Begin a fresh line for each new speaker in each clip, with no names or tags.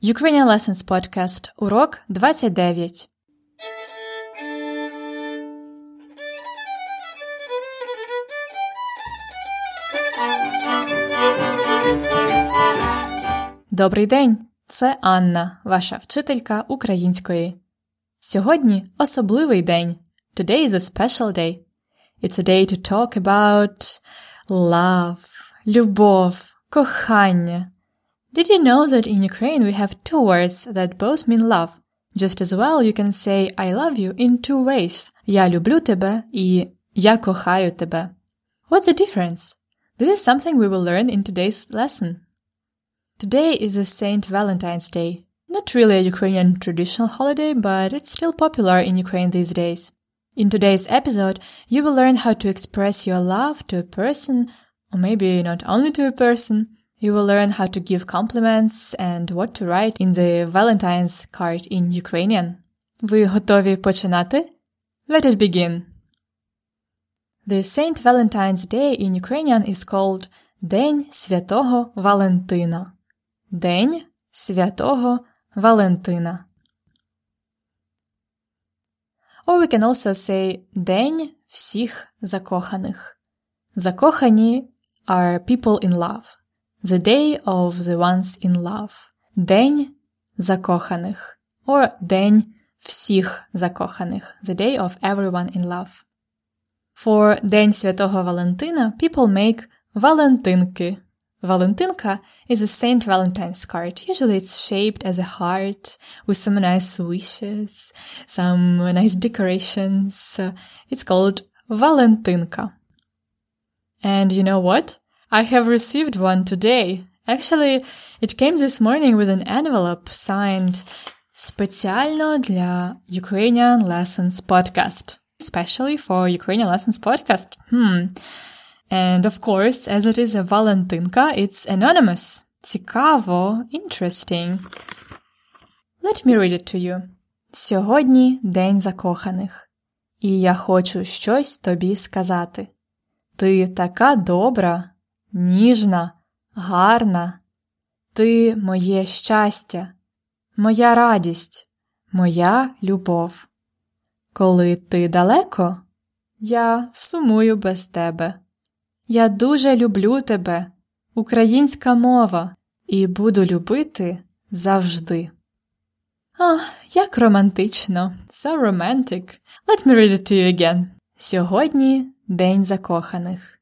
Ukrainian Lessons Podcast. Урок 29. Добрий день! Це Анна, ваша вчителька української. Сьогодні особливий день. Today is a special day. It's a day to talk about love, любов, кохання. Did you know that in Ukraine we have two words that both mean love? Just as well you can say I love you in two ways. Я люблю тебе і я кохаю тебе. What's the difference? This is something we will learn in today's lesson. Today is a Saint Valentine's Day. Not really a Ukrainian traditional holiday, but it's still popular in Ukraine these days. In today's episode, you will learn how to express your love to a person, or maybe not only to a person, you will learn how to give compliments and what to write in the Valentine's card in Ukrainian. Ви готові починати? Let us begin. The Saint Valentine's Day in Ukrainian is called День Святого Валентина. День Святого Валентина. Or we can also say День всіх закоханих. Закохані are people in love. The Day of the Ones in Love. День закоханих. Or День всіх закоханих. The Day of Everyone in Love. For День Святого Валентина, people make валентинки. Valentinka is a Saint Valentine's card. Usually it's shaped as a heart with some nice wishes, some nice decorations. It's called Valentinka. And you know what? I have received one today. Actually, it came this morning with an envelope signed спеціально для Ukrainian Lessons Podcast. Especially for Ukrainian Lessons Podcast. Hmm. And of course, as it is a Valentinka, it's anonymous. Цікаво, interesting. Let me read it to you. Сьогодні День закоханих, і я хочу щось тобі сказати. Ти така добра, Ніжна, гарна. Ти моє щастя, моя радість, моя любов. Коли ти далеко, я сумую без тебе. Я дуже люблю тебе, українська мова, і буду любити завжди. А, як романтично, so romantic. Let me read it to you again. Сьогодні День закоханих,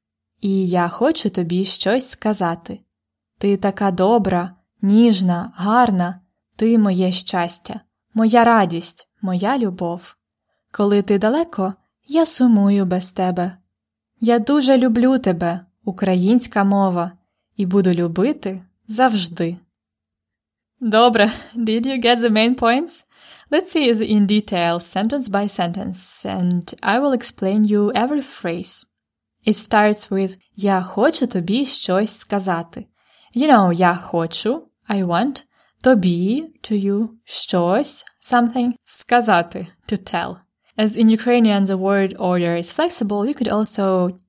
і я хочу тобі щось сказати. Ти така добра, ніжна, гарна, ти моє щастя, моя радість, моя любов. Коли ти далеко, я сумую без тебе. Я дуже люблю тебе, українська мова, і буду любити завжди. Добре, did you get the main points? Let's see it in detail, sentence by sentence, and I will explain you every phrase. It starts with Я хочу тобі щось сказати. You know, я хочу, I want, тобі, to you, щось, something, сказати, to tell. As in Ukrainian the word order is flexible, you could also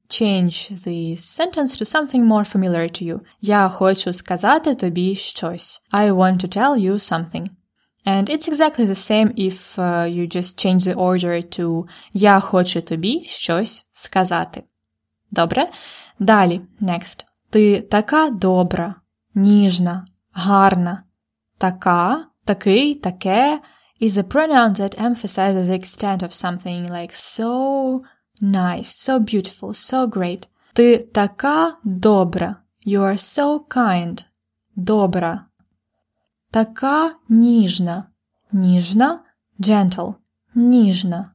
change the sentence to something more familiar to you. Я хочу сказати тобі щось. I want to tell you something. And it's exactly the same if uh, you just change the order to Я хочу тобі щось сказати. Добре? Далі, next. Ти така добра, ніжна, гарна. Така, такий, таке – is a pronoun that emphasizes the extent of something like so nice, so beautiful, so great. Ти така добра. You are so kind. Добра. Така ніжна. Ніжна, gentle. Ніжна.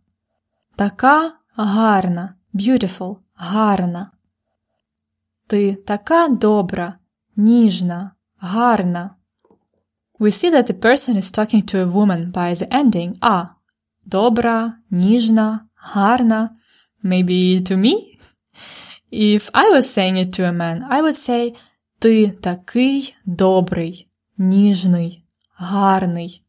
Така гарна. Beautiful. Гарна. Ти така добра, ніжна, гарна. We see that the person is talking to a woman by the ending a. Добра, ніжна, гарна. Maybe to me? If I was saying it to a man, I would say Ти такий добрий, ніжний, гарний.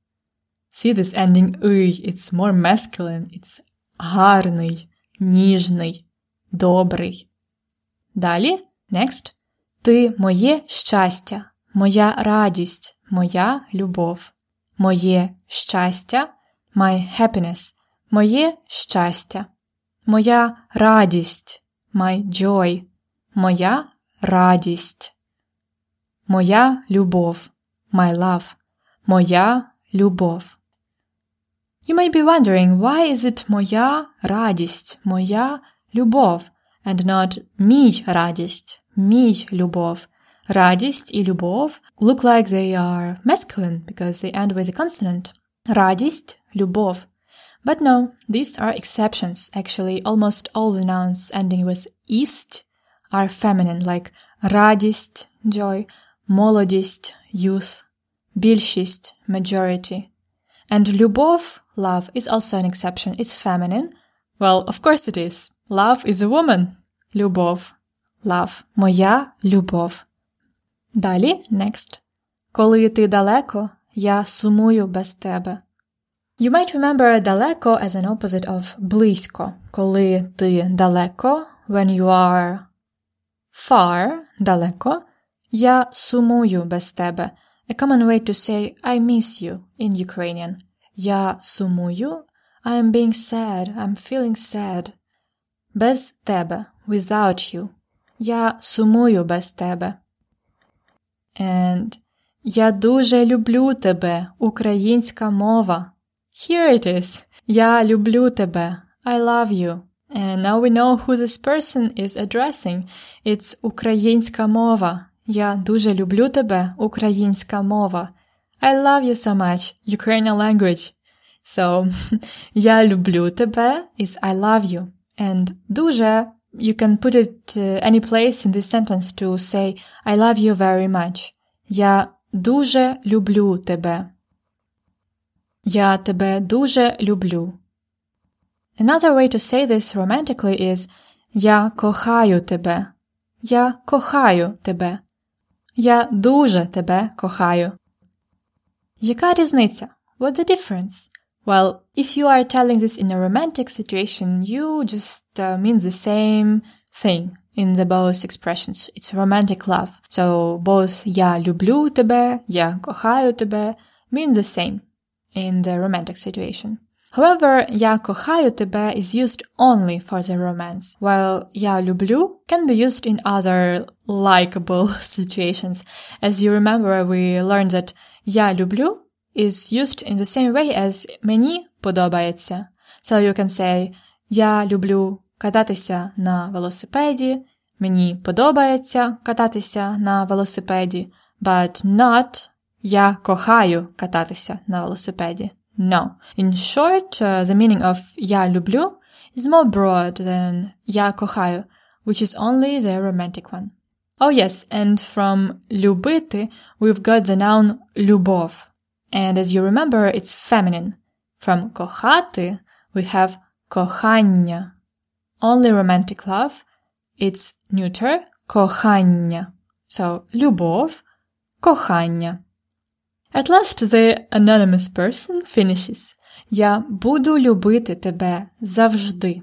See this ending ый, it's more masculine, it's гарний, ніжний, Добрий. Далі, next. Ти моє щастя, моя радість, моя любов. Моє щастя, my happiness. Моє щастя. Моя радість, my joy. Моя радість. Моя любов, my love. Моя любов. You might be wondering why is it моя радість, моя любов, and not мій радість, мій любов. Радість і любов look like they are masculine because they end with a consonant. Радість, любов. But no, these are exceptions. Actually, almost all the nouns ending with ist are feminine, like радість, joy, молодість, youth, більшість, majority. And любов, love, is also an exception. It's feminine. Well, of course it is. Love is a woman. Любов. Love. Моя любов. Далі, next. Коли ти далеко, я сумую без тебе. You might remember далеко as an opposite of близько. Коли ти далеко, when you are far, далеко, я сумую без тебе. A common way to say I miss you in Ukrainian. Я сумую. I am being sad. I'm feeling sad. Без тебе. Without you. Я сумую без тебе. And Я дуже люблю тебе. Українська мова. Here it is. Я люблю тебе. I love you. And now we know who this person is addressing. It's українська мова. Я дуже люблю тебе. Українська мова. I love you so much. Ukrainian language. So, я люблю тебе is I love you. And дуже, you can put it uh, any place in this sentence to say I love you very much. Я дуже люблю тебе. Я тебе дуже люблю. Another way to say this romantically is Я кохаю тебе. Я кохаю тебе. Я дуже тебе кохаю. Яка різниця? What's the difference? Well, if you are telling this in a romantic situation, you just uh, mean the same thing in the both expressions. It's romantic love. So both я люблю тебе, я кохаю тебе mean the same in the romantic situation. However, я кохаю тебе is used only for the romance, while я люблю can be used in other likable situations. As you remember, we learned that я люблю is used in the same way as мені подобається. So you can say я люблю кататися на велосипеді, мені подобається кататися на велосипеді, but not я кохаю кататися на велосипеді. No. In short, uh, the meaning of я люблю is more broad than я кохаю, which is only the romantic one. Oh yes, and from любити we've got the noun любов. And as you remember, it's feminine. From кохати, we have кохання. Only romantic love. It's neuter, кохання. So, любов, кохання. At last the anonymous person finishes. Я буду любити тебе завжди.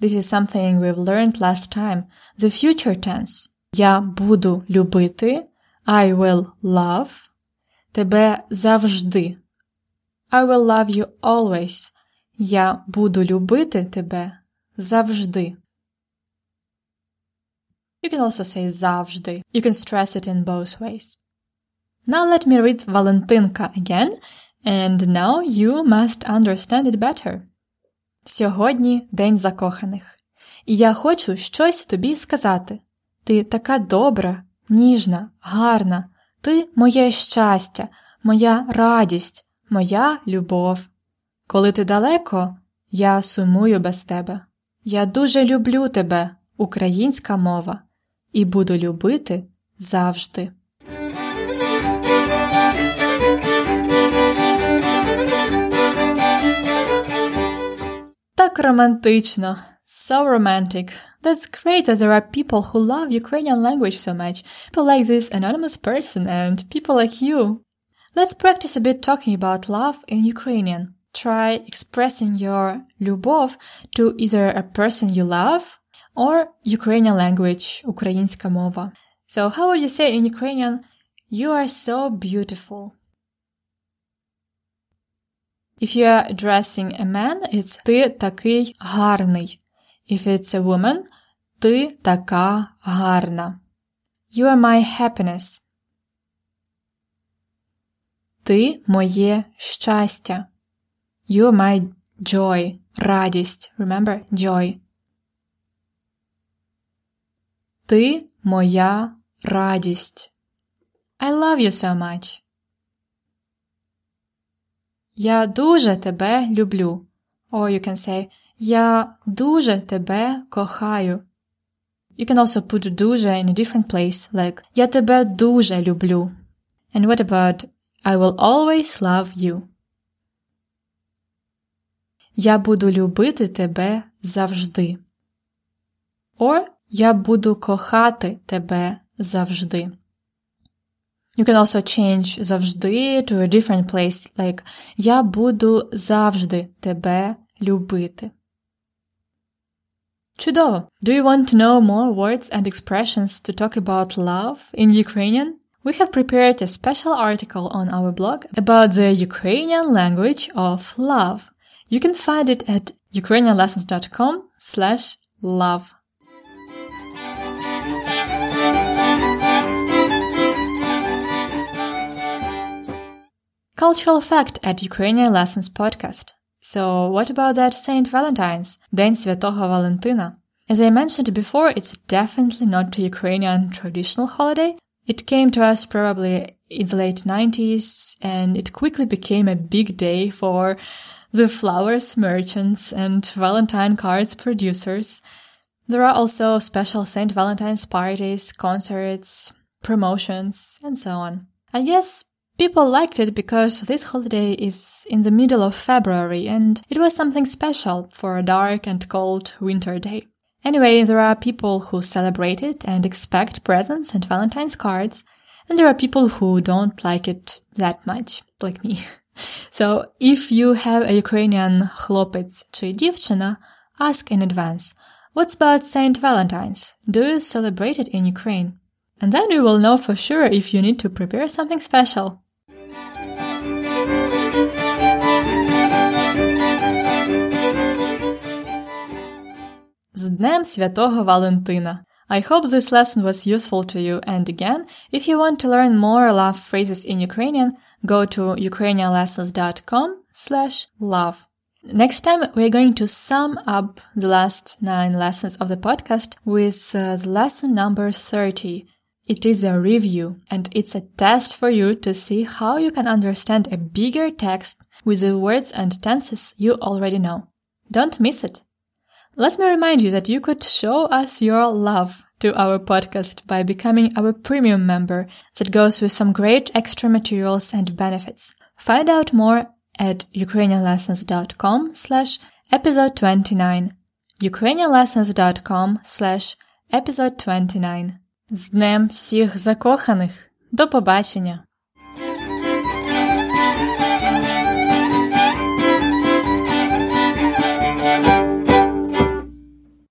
This is something we've learned last time. The future tense. Я буду любити. I will love. Тебе завжди. I will love you always. Я буду любити тебе завжди. You can also say завжди. You can stress it in both ways. Now let me read Валентинка again, and now you must understand it better. Сьогодні день закоханих. І я хочу щось тобі сказати. Ти така добра, ніжна, гарна, ти моє щастя, моя радість, моя любов. Коли ти далеко, я сумую без тебе. Я дуже люблю тебе, українська мова, і буду любити завжди. Так романтично. So romantic. That's great that there are people who love Ukrainian language so much. People like this anonymous person and people like you. Let's practice a bit talking about love in Ukrainian. Try expressing your любов to either a person you love or Ukrainian language, українська мова. So how would you say in Ukrainian, you are so beautiful? If you are addressing a man, it's ти такий гарний. If it's a woman, ти така гарна. You are my happiness. Ти моє щастя. You are my joy. Радість. Remember? Joy. Ти моя радість. I love you so much. Я дуже тебе люблю. Or you can say Я дуже тебе кохаю. You can also put дуже in a different place, like Я тебе дуже люблю. And what about I will always love you? Я буду любити тебе завжди. Or Я буду кохати тебе завжди. You can also change завжди to a different place, like Я буду завжди тебе любити. Чудово! Do you want to know more words and expressions to talk about love in Ukrainian? We have prepared a special article on our blog about the Ukrainian language of love. You can find it at ukrainianlessons.com slash love. Cultural fact at Ukrainian Lessons podcast. So what about that Saint Valentine's, День Святого Валентина? As I mentioned before, it's definitely not a Ukrainian traditional holiday. It came to us probably in the late 90s and it quickly became a big day for the flowers merchants and Valentine cards producers. There are also special St. Valentine's parties, concerts, promotions, and so on. I guess People liked it because this holiday is in the middle of February and it was something special for a dark and cold winter day. Anyway, there are people who celebrate it and expect presents and Valentine's cards, and there are people who don't like it that much, like me. So if you have a Ukrainian chlopic czy dziewczyna, ask in advance, what's about Saint Valentine's? Do you celebrate it in Ukraine? And then you will know for sure if you need to prepare something special. З Днем Святого Валентина! I hope this lesson was useful to you and again, if you want to learn more love phrases in Ukrainian, go to ukrainianlessons.com slash love. Next time, we're going to sum up the last nine lessons of the podcast with uh, the lesson number 30. It is a review and it's a test for you to see how you can understand a bigger text with the words and tenses you already know. Don't miss it. Let me remind you that you could show us your love to our podcast by becoming our premium member that goes with some great extra materials and benefits. Find out more at ukrainianlessons.com slash episode 29 ukrainianlessons.com slash episode 29 З Днем всіх закоханих! До побачення!